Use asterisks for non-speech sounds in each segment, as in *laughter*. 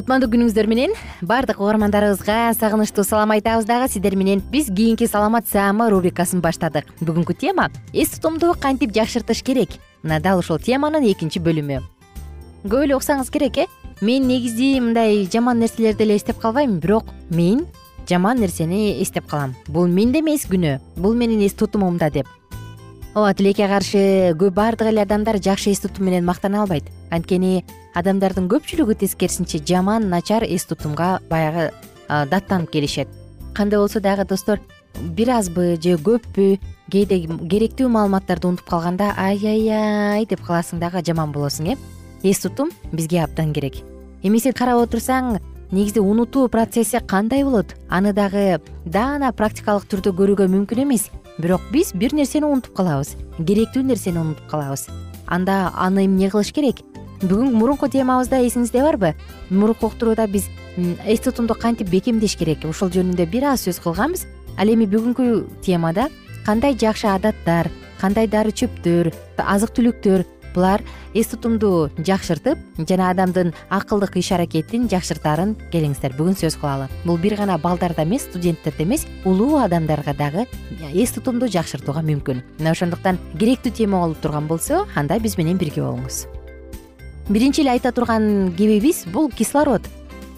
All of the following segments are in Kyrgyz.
кутмандуу күнүңүздөр менен баардык угармандарыбызга сагынычтуу салам айтабыз дагы. Сиздер менен биз кийинки саламат рубрикасын баштадык. Бүгүнкү тема эс тутумду кантип жакшыртыш керек? Мына дал ушул теманын экинчи бөлүмү. Көп эле уксаңыз керек э? Мен негизи мындай жаман нерселерди эле эстеп калбайм бирок мен жаман нерсени эстеп калам. Бул менде эмес күнөө бул менин эс тутумумда деп. Ооба тилекке каршы көп баардык эле адамдар жакшы эс тутум менен мактана албайт. Анткени адамдардын көпчүлүгү тескерисинче жаман начар эс тутумга баягы даттанып келишет. Кандай болсо дагы достор бир азбы же көппү кээде керектүү маалыматтарды унутуп калганда ай-яй-яй деп каласың дагы жаман болосуң э? Эс тутум бизге абдан керек. Эмесе карап отурсаң негизи унутуу процесси кандай болот? Аны дагы даана практикалык түрдө көрүүгө мүмкүн эмес. Бирок биз бир нерсени унутуп калабыз. Керектүү нерсени унутуп калабыз. Анда аны эмне кылыш керек бүгүн мурунку темабызда эсиңизде барбы? Мурунку уктурууда биз эс тутумду кантип бекемдеш керек? Ушул жөнүндө бир аз сөз кылганбыз. Ал эми бүгүнкү темада кандай жакшы адаттар кандай дары чөптөр азык түлүктөр булар эс тутумду жакшыртып жана адамдын акылдык иш аракетин жакшыртаарын келиңиздер. Бүгүн сөз кылалы. Бул бир гана балдарда эмес студенттерде эмес улуу адамдарга дагы эс тутумду жакшыртууга мүмкүн. Мына ошондуктан керектүү тема болуп турган болсо анда биз менен бирге болуңуз биринчи эле айта турган кебибиз бул кислород.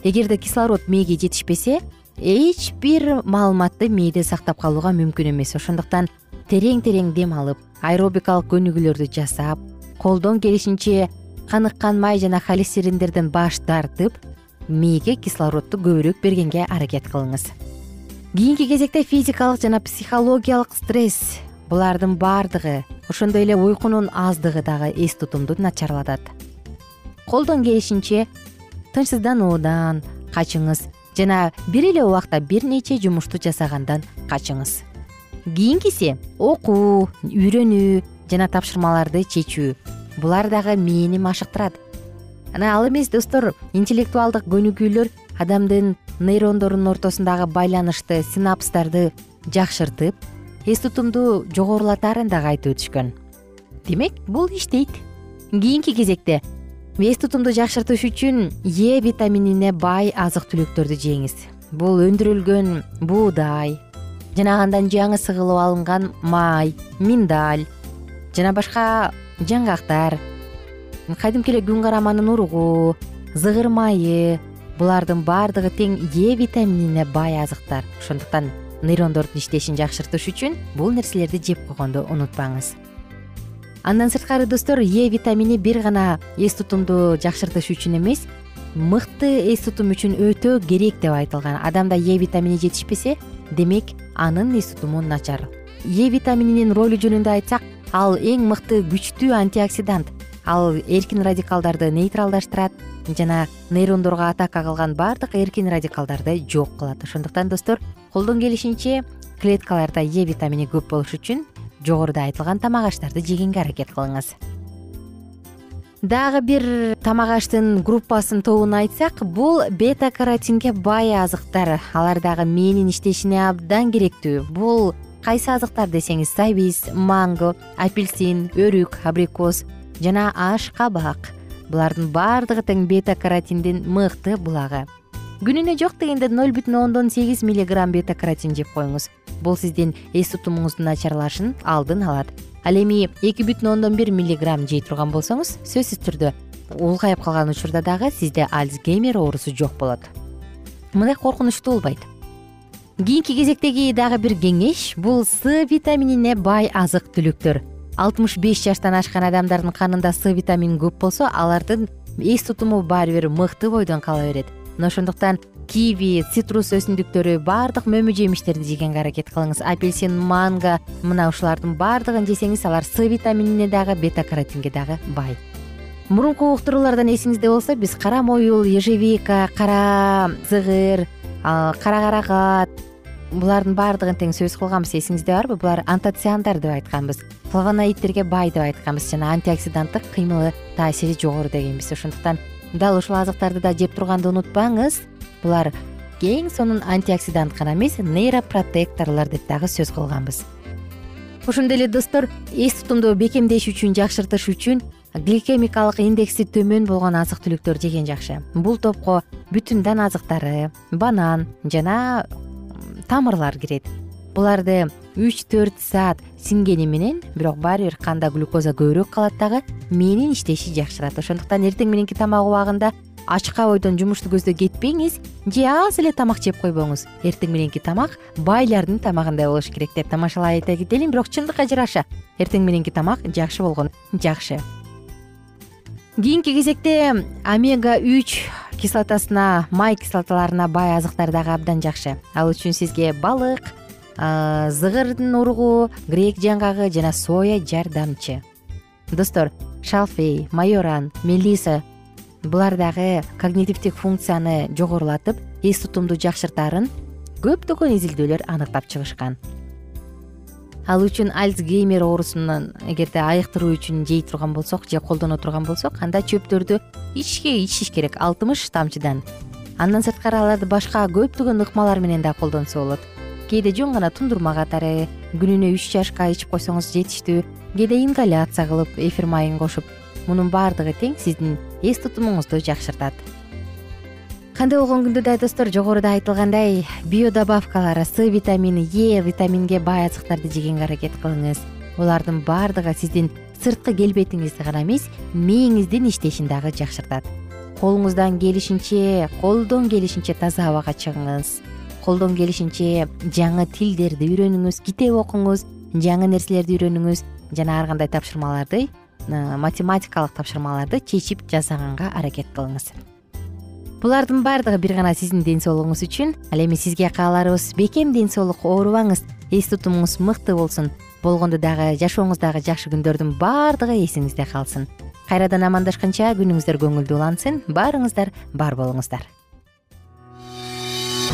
Эгерде кислород мээге жетишпесе эч бир маалыматты мээде сактап калууга мүмкүн эмес. Ошондуктан терең терең дем алып аэробикалык көнүгүүлөрдү жасап колдон келишинче каныккан май жана холестериндерден баш тартып мээге кислородду көбүрөөк бергенге аракет кылыңыз. Кийинки кезекте физикалык жана психологиялык стресс булардын баардыгы ошондой эле уйкунун аздыгы дагы эс тутумду начарлатат колдон келишинче тынчсыздануудан качыңыз жана бир эле убакта бир нече жумушту жасагандан качыңыз. Кийинкиси окуу үйрөнүү жана тапшырмаларды чечүү. Булар дагы мээни машыктырат анан ал эмес достор интеллектуалдык көнүгүүлөр адамдын нейрондорунун ортосундагы байланышты синапстарды жакшыртып эс тутумду жогорулатаарын дагы айтып өтүшкөн демек бул иштейт. Кийинки кезекте эс тутумду жакшыртыш үчүн е витаминине бай азык түлүктөрдү жеңиз. Бул өндүрүлгөн буудай жана андан жаңы сыгылып алынган май миндаль жана башка жаңгактар. Кадимки эле күн караманын уругу зыгыр майы булардын баардыгы тең е витаминине бай азыктар. Ошондуктан нейрондордун иштешин жакшыртыш үчүн бул нерселерди жеп койгонду унутпаңыз андан сырткары достор е витамини бир гана эс тутумду жакшыртыш үчүн эмес мыкты эс тутум үчүн өтө керек деп айтылган. Адамда е витамини жетишпесе демек анын эс тутуму начар. Е витамининин ролу жөнүндө айтсак ал эң мыкты күчтүү антиоксидант ал эркин радикалдарды нейтралдаштырат жана нейрондорго атака кылган баардык эркин радикалдарды жок кылат. Ошондуктан достор колдон келишинче клеткаларда е витамини көп болуш үчүн жогоруда айтылган тамак аштарды жегенге аракет кылыңыз. Дагы бир тамак аштын группасын тобун айтсак бул бета каротинге бай азыктар. Алар дагы мээнин иштешине абдан керектүү. Бул кайсы азыктар десеңиз сабиз манго апельсин өрүк абрикос жана аш кабак булардын баардыгы тең бета каротиндин мыкты булагы күнүнө жок дегенде ноль бүтүн ондон сегиз миллиграмм бета каротин жеп коюңуз. Бул сиздин эс тутумуңуздун начарлашын алдын алат. Ал эми эки бүтүн ондон бир миллиграмм жей турган болсоңуз сөзсүз түрдө улгайып калган учурда дагы сизде альцгеймер оорусу жок болот. Мындай коркунучтуу болбойт кийинки кезектеги дагы бир кеңеш бул с витаминине бай азык түлүктөр. Алтымыш беш жаштан ашкан адамдардын канында с витамини көп болсо алардын эс тутуму баары бир мыкты бойдон кала берет мына ошондуктан киви цитрус өсүмдүктөрү баардык мөмө жемиштерди жегенге аракет кылыңыз. Апельсин манго мына ушулардын баардыгын жесеңиз алар с витаминине дагы бета каротинге дагы бай. Мурунку уктуруулардан эсиңизде болсо биз кара моюл ежевика кара зыгыр кара карагат булардын баардыгын тең сөз кылганбыз. Эсиңизде барбы? Булар антоциандар деп айтканбыз. Флавоноидтерге бай деп айтканбыз. Жана антиоксиданттык кыймылы таасири жогору дегенбиз. Ошондуктан дал ушул азыктарды да жеп турганды унутпаңыз. Булар эң сонун антиоксидант гана эмес нейропротекторлор деп дагы сөз кылганбыз. Ошондой эле достор эс тутумду бекемдеш үчүн жакшыртыш үчүн гликемикалык индекси төмөн болгон азык түлүктөр жеген жакшы. Бул топко бүтүн дан азыктары банан жана тамырлар кирет. Буларды үч төрт саат сиңгени менен бирок баары бир канда глюкоза көбүрөөк калат дагы мээнин иштеши жакшырат. Ошондуктан эртең мененки тамак убагында ачка бойдон жумушту көздөй кетпеңиз же аз эле тамак жеп койбоңуз. Эртең мененки тамак байлардын тамагындай болуш керек деп тамашалай айта кетели бирок чындыкка жараша. Эртең мененки тамак жакшы болгон жакшы. Кийинки кезекте омега үч кислотасына май кислоталарына бай азыктар дагы абдан жакшы. Ал үчүн сизге балык зыгырдын уругу грек жаңгагы жана соя жардамчы достор шалфей майоран мелиса булар дагы когнитивдик функцияны жогорулатып эс тутумду жакшыртаарын көптөгөн изилдөөлөр аныктап чыгышкан. Ал үчүн альцгеймер оорусунан эгерде айыктыруу үчүн жей турган болсок же колдоно турган болсок анда чөптөрдү ичишке ичишиш керек алтымыш тамчыдан. Андан сырткары аларды башка көптөгөн ыкмалар менен да колдонсо болот кээде жөн гана тундурма катары күнүнө үч чашка ичип койсоңуз жетиштүү. Кээде ингаляция кылып эфир майын кошуп мунун баардыгы тең сиздин эс тутумуңузду жакшыртат. Кандай болгон күндө да достор жогоруда айтылгандай биодобавкалар с витамини е витаминге бай азыктарды жегенге аракет кылыңыз. Булардын баардыгы сиздин сырткы келбетиңизди гана эмес мээңиздин иштешин дагы жакшыртат. Колуңуздан келишинче колдон келишинче таза абага чыгыңыз колдон келишинче жаңы тилдерди үйрөнүңүз китеп окуңуз жаңы нерселерди үйрөнүңүз жана ар кандай тапшырмаларды математикалык тапшырмаларды чечип жасаганга аракет кылыңыз. Булардын баардыгы бир гана сиздин ден соолугуңуз үчүн ал эми сизге кааларыбыз бекем ден соолук оорубаңыз эс тутумуңуз мыкты болсун болгондо дагы жашооңуздагы жакшы күндөрдүн баардыгы эсиңизде калсын. Кайрадан амандашканча күнүңүздөр көңүлдүү улансын баарыңыздар бар болуңуздар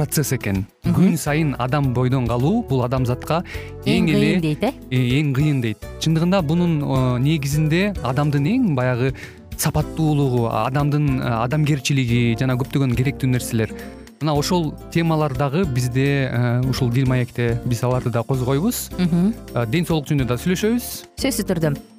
процесс экен. Күн сайын адам бойдон калуу бул адамзатка эң эле кыйын дейт э? э эң кыйын дейт. Чындыгында бунун негизинде адамдын эң баягы сапаттуулугу адамдын э, адамгерчилиги жана көптөгөн керектүү нерселер. Мына ошол темалар дагы бизде э, ушул дил маекте биз аларды да козгойбуз. Ден соолук жөнүндө да сүйлөшөбүз. Сөзсүз түрдө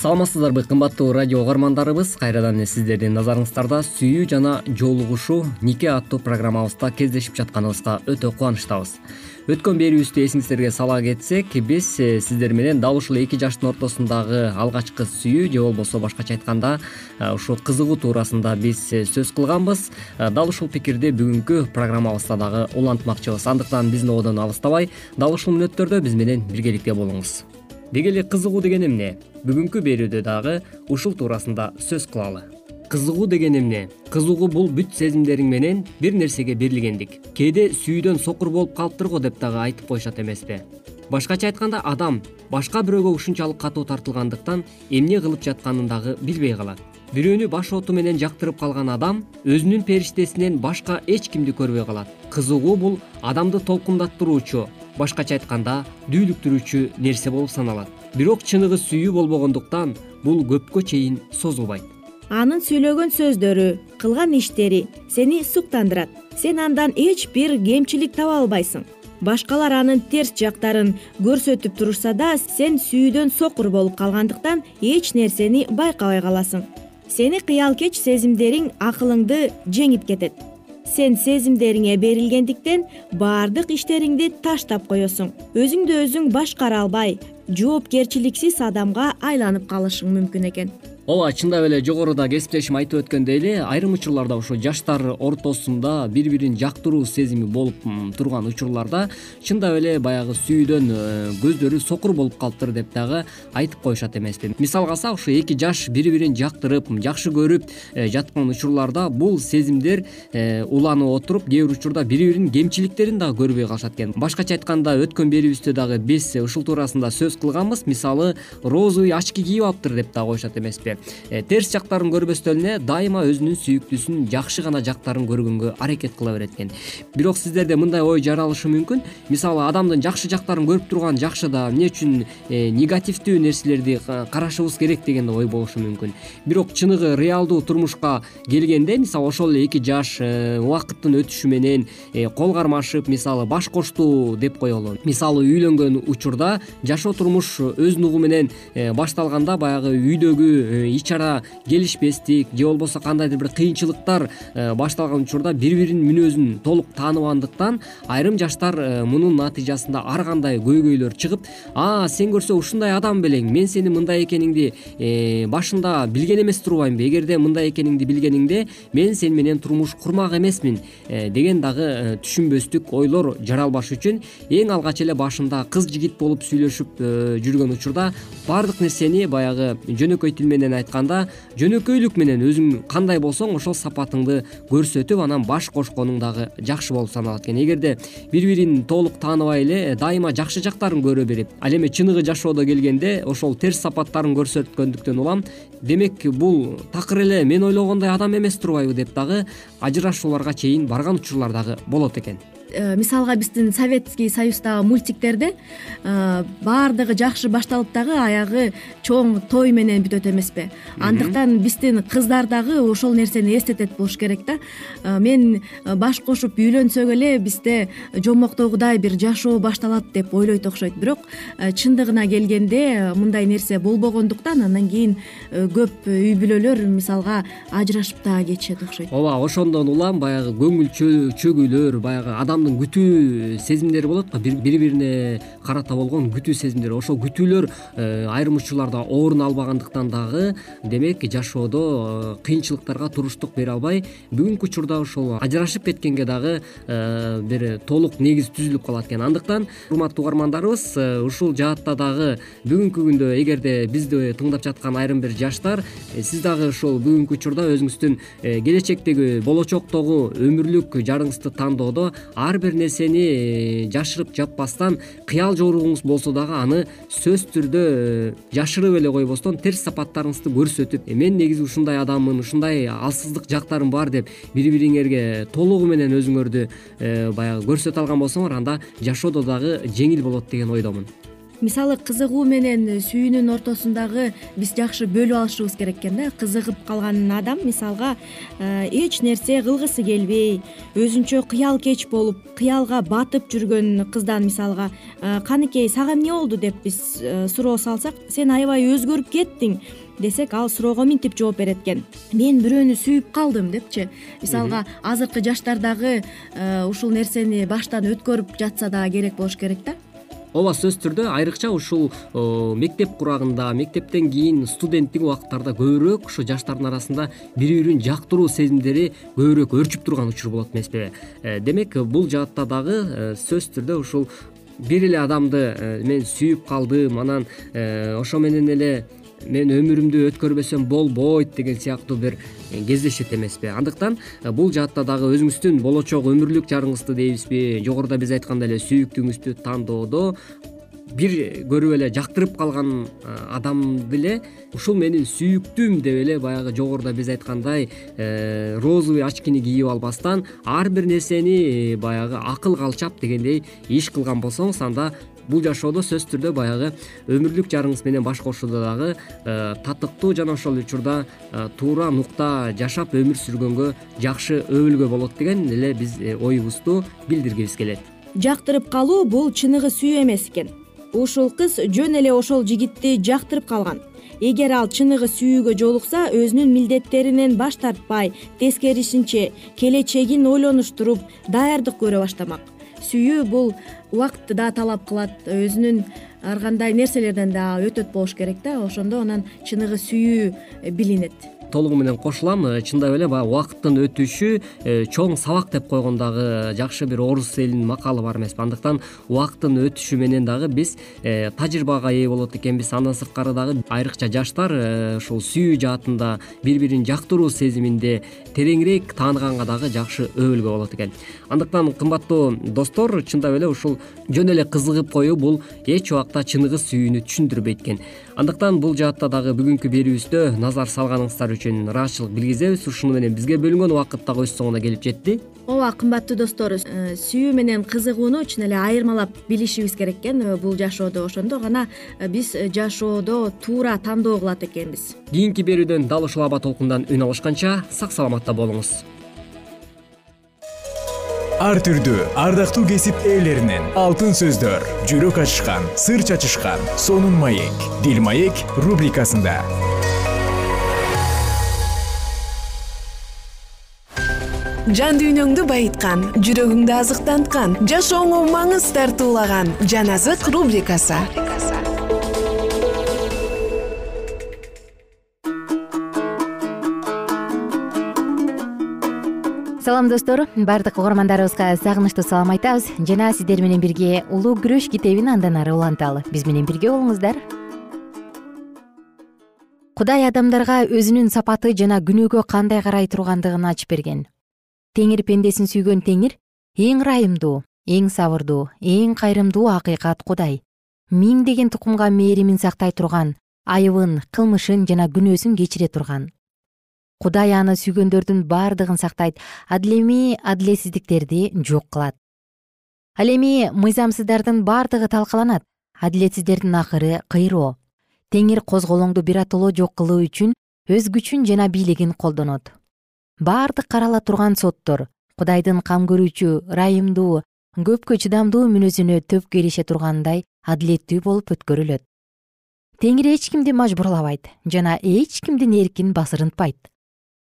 саламатсыздарбы кымбаттуу радио угармандарыбыз. Кайрадан эле сиздердин назарыңыздарда сүйүү жана жолугушуу нике аттуу программабызда кездешип жатканыбызга өтө кубанычтабыз. Өткөн берүүбүздү эсиңиздерге сала кетсек биз э, сиздер менен дал ушул эки жаштын ортосундагы алгачкы сүйүү же болбосо башкача айтканда э, ушул кызыгуу туурасында биз э, сөз кылганбыз. Дал ушул пикирди бүгүнкү программабызда дагы улантмакчыбыз. Андыктан биздин ободон алыстабай дал ушул мүнөттөрдө биз менен биргеликте болуңуз деги эле кызыгуу деген эмне? Бүгүнкү берүүдө дагы ушул туурасында сөз кылалы. Кызыгуу деген эмне? Кызыгуу бул бүт сезимдериң менен бир нерсеге берилгендик. Кээде сүйүүдөн сокур болуп калыптыр го деп дагы айтып коюшат эмеспи. Башкача айтканда адам башка бирөөгө ушунчалык катуу тартылгандыктан эмне кылып жатканын дагы билбей калат бирөөнү баш оту менен жактырып калган адам өзүнүн периштесинен башка эч кимди көрбөй калат. Кызыгуу бул адамды толкундаттыруучу башкача айтканда дүүлүктүрүүчү нерсе болуп саналат. Бирок чыныгы сүйүү болбогондуктан бул көпкө чейин созулбайт. Анын сүйлөгөн сөздөрү кылган иштери сени суктандырат. Сен андан эч бир кемчилик таба албайсың. Башкалар анын терс жактарын көрсөтүп турушса да сен сүйүүдөн сокур болуп калгандыктан эч нерсени байкабай каласың сени кыялкеч сезимдериң акылыңды жеңип кетет. Сен сезимдериңе берилгендиктен баардык иштериңди таштап коесуң. Өзүңдү өзүң башкара албай жоопкерчиликсиз адамга айланып калышың мүмкүн экен. Ооба чындап эле жогоруда кесиптешим айтып өткөндөй эле айрым учурларда ушу жаштар ортосунда бири бирин жактыруу сезими болуп турган учурларда чындап эле баягы сүйүүдөн э, көздөрү сокур болуп калыптыр деп дагы айтып коюшат эмеспи. Мисалга алсак ушу эки жаш бири бирин жактырып жакшы көрүп э, жаткан учурларда бул сезимдер э, уланып отуруп кээ бир учурда бири биринин кемчиликтерин дагы көрбөй калышат экен. Башкача айтканда өткөн берүүбүздө дагы биз ушул туурасында сөз кылганбыз мисалы розовый очки кийип алыптыр деп дагы коюшат эмеспи. Э, терс жактарын көрбөстөн эле дайыма өзүнүн сүйүктүүсүнүн жакшы гана жактарын көргөнгө аракет кыла берет экен. Бирок сиздерде мындай ой жаралышы мүмкүн? Мисалы адамдын жакшы жактарын көрүп турган жакшы да эмне үчүн э, негативдүү нерселерди карашыбыз керек деген ой болушу мүмкүн. Бирок чыныгы реалдуу турмушка келгенде мисалы ошол эле эки жаш убакыттын өтүшү менен кол кармашып мисалы баш кошту деп коелу. Мисалы үйлөнгөн учурда жашоо турмуш өз нугу менен э, башталганда баягы үйдөгү э, ич ара келишпестик же болбосо кандайдыр бир кыйынчылыктар э, башталган учурда бири биринин мүнөзүн толук тааныбагандыктан айрым жаштар мунун натыйжасында ар кандай көйгөйлөр чыгып а сен көрсө ушундай адам белең мен сени мындай экениңди башында билген эмес турбаймынбы эгерде мындай экениңди билгениңде мен сени менен турмуш курмак эмесмин деген дагы түшүнбөстүк ойлор жаралбаш үчүн эң алгач эле башында кыз жигит болуп сүйлөшүп жүргөн учурда баардык нерсени баягы жөнөкөй тил менен айтканда жөнөкөйлүк менен өзүң кандай болсоң ошол сапатыңды көрсөтүп анан баш кошконуң дагы жакшы болуп саналат экен. Эгерде бири бирин толук тааныбай эле дайыма жакшы жактарын көрө берип ал эми чыныгы жашоодо келгенде ошол терс сапаттарын көрсөткөндүктөн улам демек бул такыр эле мен ойлогондой адам эмес турбайбы деп дагы ажырашууларга чейин барган учурлар дагы болот экен. Э, мисалга биздин советский союздагы мультиктерде э, баардыгы жакшы башталып дагы аягы чоң той менен бүтөт эмеспи. Андыктан биздин кыздар дагы ошол нерсени эстетет болуш керек да. Э, мен баш кошуп үйлөнсөк эле бизде жомоктогудай бир жашоо башталат деп ойлойт окшойт. Бирок чындыгына келгенде мындай нерсе болбогондуктан анан кийин көп үй бүлөлөр мисалга ажырашып дагы кетишет окшойт. Ооба ошондон улам баягы көңүл чөгүүлөр баягы адам күтүү сезимдери болот го бири бирине карата болгон күтүү сезимдери. Ошол күтүүлөр э, айрым учурларда орун албагандыктан дагы демек жашоодо э, кыйынчылыктарга туруштук бере албай бүгүнкү учурда ушул ажырашып кеткенге дагы э, бир толук негиз түзүлүп калат экен. Андыктан урматтуу угармандарыбыз ушул жаатта дагы бүгүнкү күндө эгерде бизди тыңдап жаткан айрым бир жаштар сиз дагы ушул бүгүнкү учурда өзүңүздүн келечектеги болочоктогу өмүрлүк жарыңызды тандоодо ар бир нерсени э, жашырып жаппастан кыял жоругуңуз болсо дагы аны сөзсүз түрдө э, жашырып эле койбостон терс сапаттарыңызды көрсөтүп э, мен негизи ушундай адаммын ушундай алсыздык жактарым бар деп бири бириңерге толугу менен өзүңөрдү баягы көрсөтө алган болсоңор анда жашоодо дагы жеңил болот деген ойдомун мисалы кызыгуу менен сүйүүнүн ортосундагы биз жакшы бөлүп алышыбыз керек экен да. Кызыгып калган адам мисалга э, эч нерсе кылгысы келбей өзүнчө кыялкеч болуп кыялга батып жүргөн кыздан мисалга э, каныкей сага эмне болду? деп биз э, суроо салсак сен аябай өзгөрүп кеттиң десек ал суроого мынтип жооп берет экен. Мен бирөөнү сүйүп калдым депчи. Мисалга азыркы жаштар дагы ушул нерсени баштан өткөрүп жатса дагы керек болуш керек да ооба сөзсүз түрдө айрыкча ушул мектеп курагында мектептен кийин студенттик убакыттарда көбүрөөк ушу жаштардын арасында бири бирин жактыруу сезимдери көбүрөөк өрчүп турган учур болот эмеспи. Э, демек бул жаатта дагы э, сөзсүз түрдө ушул бир эле адамды э, мен сүйүп калдым анан ошо менен эле мен өмүрүмдү өткөрбөсөм болбойт деген сыяктуу бир э, кездешет эмеспи. Андыктан э, бул жаатта дагы өзүңүздүн болочок өмүрлүк жарыңызды дейбизби. Жогоруда биз айткандай эле сүйүктүүңүздү тандоодо бир көрүп эле жактырып калган э, адамды эле ушул менин сүйүктүүм деп эле баягы жогоруда биз айткандай розовый очкини кийип албастан ар бир нерсени баягы акыл калчап дегендей иш кылган болсоңуз анда бул жашоодо сөзсүз түрдө баягы өмүрлүк жарыңыз менен баш кошууда дагы э, татыктуу жана ошол учурда э, туура нукта жашап өмүр сүргөнгө жакшы өбөлгө болот деген эле биз э, оюбузду билдиргибиз келет. Жактырып калуу бул чыныгы сүйүү эмес экен. Ушул кыз жөн эле ошол жигитти жактырып калган. Эгер ал чыныгы сүйүүгө жолукса өзүнүн милдеттеринен баш тартпай тескерисинче келечегин ойлонуштуруп даярдык көрө баштамак сүйүү бул убакытты да талап кылат. Өзүнүн ар кандай нерселерден дагы өтөт болуш керек да. Ошондо анан чыныгы сүйүү билинет толугу менен кошулам. Чындап эле баягы убакыттын өтүшү чоң сабак деп койгон дагы жакшы бир орус элинин макалы бар эмеспи андыктан убакыттын өтүшү менен дагы биз тажрыйбага ээ болот экенбиз. Андан сырткары дагы айрыкча жаштар ушул сүйүү жаатында бири бирин жактыруу сезиминде тереңирээк тааныганга дагы жакшы өбөлгө болот экен. Андыктан кымбаттуу достор чындап эле ушул жөн эле кызыгып коюу бул эч убакта чыныгы сүйүүнү түшүндүрбөйт экен. Андыктан бул жаатта дагы бүгүнкү берүүбүздө назар салганыңыздар үчүн ыраазычылык билгизебиз. Ушуну менен бизге бөлүнгөн убакыт дагы өз соңуна келип жетти. Ооба кымбаттуу достор э, сүйүү менен кызыгууну чын эле айырмалап билишибиз керек экен. Э, бул жашоодо ошондо. Гана э, биз жашоодо туура тандоо кылат экенбиз. Кийинки берүүдөн дал ушул аба толкундан үн алышканча сак саламатта болуңуз. Ар түрдүү ардактуу кесип ээлеринен алтын сөздөр жүрөк ачышкан сыр чачышкан сонун маек. Дил маек рубрикасында жан дүйнөңдү байыткан жүрөгүңдү азыктанткан жашооңо маңыз тартуулаган жан азык рубрикасы. Салам достор. Баардык угармандарыбызга сагынычтуу салам айтабыз. Жана сиздер менен бирге улуу күрөш китебин андан ары уланталы. Биз менен бирге болуңуздар. Кудай адамдарга өзүнүн сапаты жана күнөөгө кандай карай тургандыгын ачып берген теңир пендесин сүйгөн теңир эң ырайымдуу эң сабырдуу эң кайрымдуу акыйкат кудай. Миңдеген тукумга мээримин сактай турган айыбын кылмышын жана күнөөсүн кечире турган. Кудай аны сүйгөндөрдүн баардыгын сактайт адил эми адилетсиздиктерди жок кылат. Ал эми мыйзамсыздардын баардыгы талкаланат адилетсиздердин акыры кыйроо. Теңир козголоңду биротоло жок кылуу үчүн өз күчүн жана бийлигин колдонот баардык карала турган соттор. Кудайдын кам көрүүчү ырайымдуу көпкө чыдамдуу мүнөзүнө төп келише тургандай адилеттүү болуп өткөрүлөт. Теңир эч кимди мажбурлабайт жана эч кимдин эркин басырынтпайт.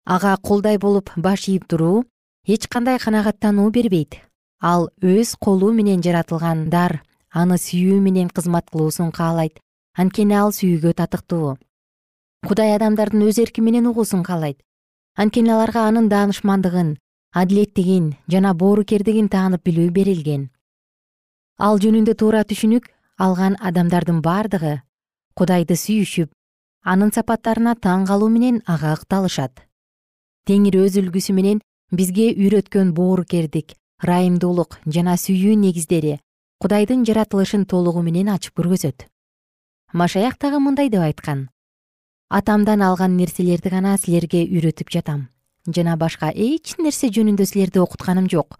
Ага кулдай болуп баш ийип туруу эч кандай канагаттануу бербейт. Ал өз колу менен жаратылгандар аны сүйүү менен кызмат кылуусун каалайт анткени ал сүйүүгө татыктуу. Кудай адамдардын өз эрки менен угуусун каалайт анткени аларга анын даанышмандыгын адилеттигин жана боорукердигин таанып билүү берилген. Ал жөнүндө туура түшүнүк алган адамдардын баардыгы кудайды сүйүшүп анын сапаттарына таң калуу менен ага ыкталышат теңир өз үлгүсү менен бизге үйрөткөн боорукердик ырайымдуулук жана сүйүү негиздери кудайдын жаратылышын толугу менен ачып көргөзөт. Машаяк дагы мындай деп айткан атамдан алган нерселерди гана силерге үйрөтүп жатам. Жана башка эч нерсе жөнүндө силерди окутканым жок.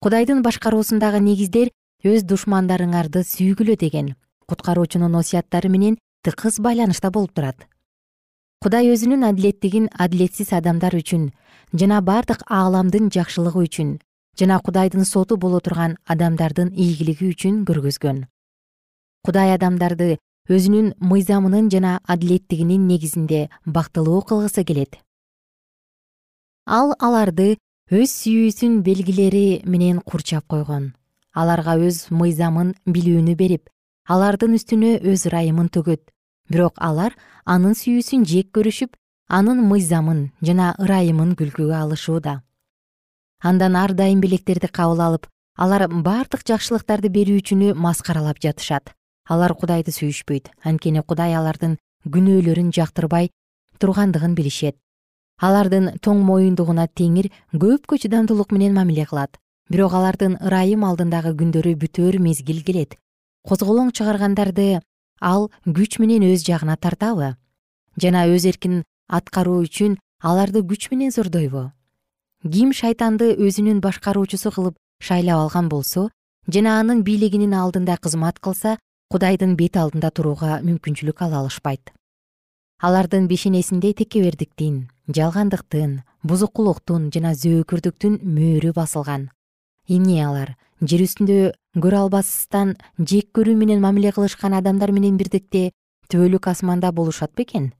Кудайдын башкаруусундагы негиздер өз душмандарыңарды сүйгүлө деген куткаруучунун насыяттары менен тыкыз байланышта болуп турат. Кудай өзүнүн адилеттигин адилетсиз адамдар үчүн жана бардык ааламдын жакшылыгы үчүн жана кудайдын соту боло турган адамдардын ийгилиги үчүн көргөзгөн. Кудай адамдарды өзүнүн мыйзамынын жана адилеттигинин негизинде бактылуу кылгысы келет. Ал аларды өз сүйүүсүн белгилери менен курчап койгон. Аларга өз мыйзамын билүүнү берип алардын үстүнө өз ырайымын төгөт. Бирок алар анын сүйүүсүн жек көрүшүп анын мыйзамын жана ырайымын күлкүгө алышууда. Андан ар дайым белектерди кабыл алып алар бардык жакшылыктарды берүүчүнү маскаралап жатышат алар кудайды сүйүшпөйт. Анткени кудай алардын күнөөлөрүн жактырбай тургандыгын билишет. Алардын тоң моюндугуна теңир көпкө чыдамдуулук менен мамиле кылат. Бирок алардын ырайым алдындагы күндөрү бүтөөр мезгил келет. Козголоң чыгаргандарды ал күч менен өз жагына тартабы? Жана өз эркин аткаруу үчүн аларды күч менен зордойбу? Ким шайтанды өзүнүн башкаруучусу кылып шайлап алган болсо жана анын бийлигинин алдында кызмат кылса кудайдын бет алдында турууга мүмкүнчүлүк ала алышпайт. Алардын бешенесинде текебердиктин жалгандыктын бузукулуктун жана зөөкүрдүктүн мөөрү басылган. Эмне алар? Жер үстүндө көрө албастан жек көрүү менен мамиле кылышкан адамдар менен бирдикте түбөлүк асманда болушат бекен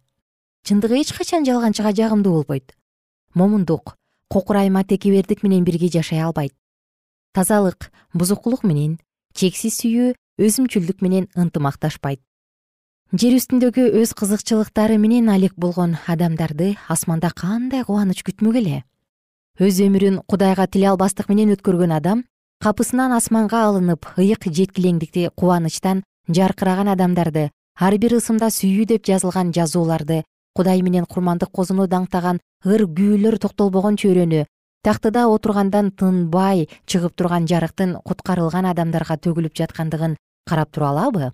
чындык эч качан жалганчыга жагымдуу болбойт. Момундук кокурайма текебердик менен бирге жашай албайт. Тазалык бузукулук менен чексиз сүйүү өзүмчүлдүк менен ынтымакташпайт. Жер үстүндөгү өз кызыкчылыктары менен алек болгон адамдарды асманда кандай кубаныч күтмөк эле? Өз өмүрүн кудайга тиле албастык менен өткөргөн адам капысынан асманга алынып ыйык жеткилеңдикти кубанычтан жаркыраган адамдарды ар бир ысымда сүйүү деп жазылган жазууларды кудай менен курмандык козууну даңктаган ыр күүлөр токтолбогон чөйрөнү тактыда отургандан тынбай чыгып турган жарыктын куткарылган адамдарга төгүлүп жаткандыгын карап тура алабы?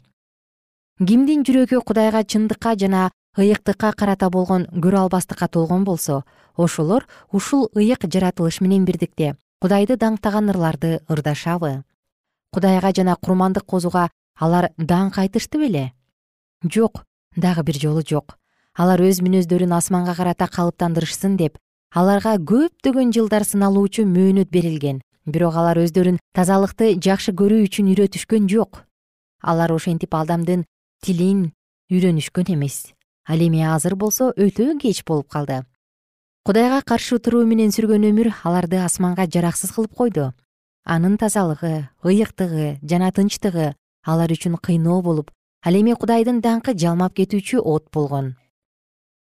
Кимдин жүрөгү кудайга чындыкка жана ыйыктыкка карата болгон көрө албастыкка толгон болсо ошолор ушул ыйык жаратылыш менен бирдикте кудайды даңктаган ырларды ырдашабы? Кудайга жана курмандык козууга алар даңк айтышты беле жок дагы бир жолу жок. Алар өз мүнөздөрүн асманга карата калыптандырышсын деп аларга көптөгөн жылдар сыналуучу мөөнөт берилген. Бирок алар өздөрүн тазалыкты жакшы көрүү үчүн үйрөтүшкөн жок. Алар ошентип адамдын тилин үйрөнүшкөн эмес. Ал эми азыр болсо өтө кеч болуп калды. Кудайга каршы туруу менен сүргөн өмүр аларды асманга жараксыз кылып койду. Анын тазалыгы ыйыктыгы жана тынчтыгы алар үчүн кыйноо болуп ал эми кудайдын даңкы жалмап кетүүчү от болгон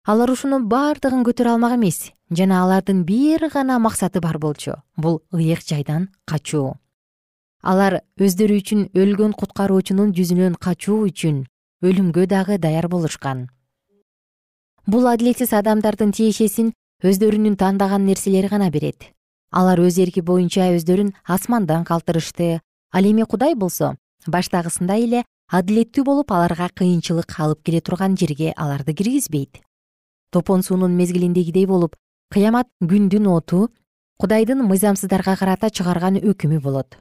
алар ушунун бардыгын көтөрө алмак эмес жана алардын бир гана максаты бар болчу. Бул ыйык жайдан качуу. Алар өздөрү үчүн өлгөн куткаруучунун жүзүнөн качуу үчүн өлүмгө дагы даяр болушкан. Бул адилетсиз адамдардын тиешесин өздөрүнүн тандаган нерселери гана берет. Алар өз эрки боюнча өздөрүн асмандан калтырышты. Ал эми кудай болсо баштагысындай эле адилеттүү болуп аларга кыйынчылык алып келе турган жерге аларды киргизбейт топон суунун мезгилиндегидей болуп кыямат күндүн оту кудайдын мыйзамсыздарга карата чыгарган өкүмү болот.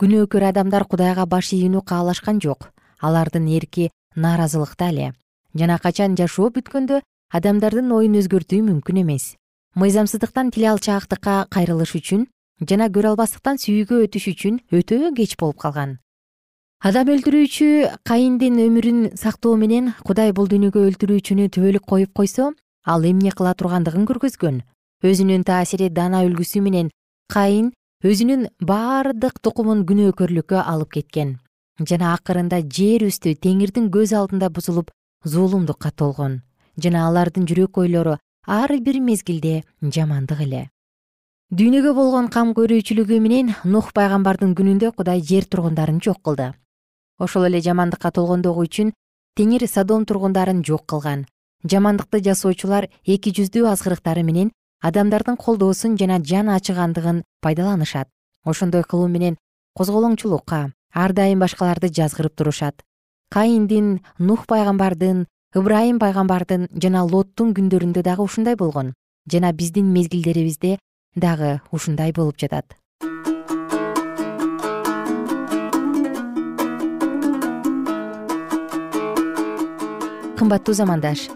Күнөөкөр адамдар кудайга баш ийүүнү каалашкан жок. Алардын эрки нааразылыкта эле. Жана качан жашоо бүткөндө адамдардын оюн өзгөртүү мүмкүн эмес. Мыйзамсыздыктан тил алчаактыкка кайрылыш үчүн жана көрө албастыктан сүйүүгө өтүш үчүн өтө кеч болуп калган. Адам өлтүрүүчү кайындын өмүрүн сактоо менен кудай бул дүйнөгө өлтүрүүчүнү түбөлүк коюп койсо ал эмне кыла тургандыгын көргөзгөн. Өзүнүн таасири дана үлгүсү менен кайын өзүнүн бардык тукумун күнөөкөрлүккө алып кеткен. Жана акырында жер үстү теңирдин көз алдында бузулуп зулумдукка толгон. Жана алардын жүрөк ойлору ар бир мезгилде жамандык эле. Дүйнөгө болгон кам көрүүчүлүгү менен нух пайгамбардын күнүндө кудай жер тургундарын жок кылды. Ошол эле жамандыкка толгондугу үчүн теңир садом тургундарын жок кылган жамандыкты жасоочулар эки жүздүү азгырыктары менен адамдардын колдоосун жана жан ачыгандыгын пайдаланышат. Ошондой кылуу менен козголоңчулукка ар дайым башкаларды жазгырып турушат. Кайындин нух пайгамбардын ыбрайым пайгамбардын жана лоттун күндөрүндө дагы ушундай болгон жана биздин мезгилдерибизде дагы ушундай болуп жатат. Кымбаттуу замандаш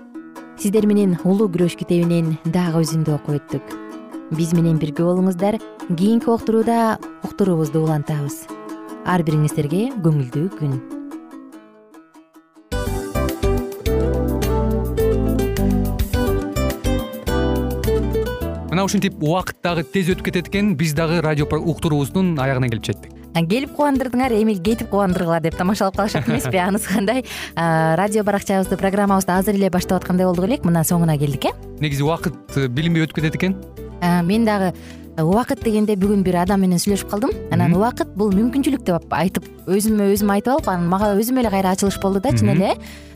сиздер менен улуу күрөш китебинен дагы үзүндү окуп өттүк биз менен бирге болуңуздар кийинки уктурууда уктуруубузду улантабыз. Ар бириңиздерге көңүлдүү күн. Мына ушинтип убакыт дагы тез өтүп кетет экен биз дагы радио уктуруубуздун аягына келип жеттик келип кубандырдыңар эми кетип кубандыргыла деп тамашалап калышат эмеспи? *laughs* Анысы кандай? Радио баракчабызды программабызды азыр эле баштап аткандай болдук элек. Мына соңуна келдик э? Негизи убакыт э, билинбей өтүп кетет экен мен дагы убакыт дегенде бүгүн бир адам менен сүйлөшүп калдым. Анан убакыт бул мүмкүнчүлүк деп айтып өзүмө өзүм айтып алып анан мага өзүмө эле кайра ачылыш болду да чын эле Э,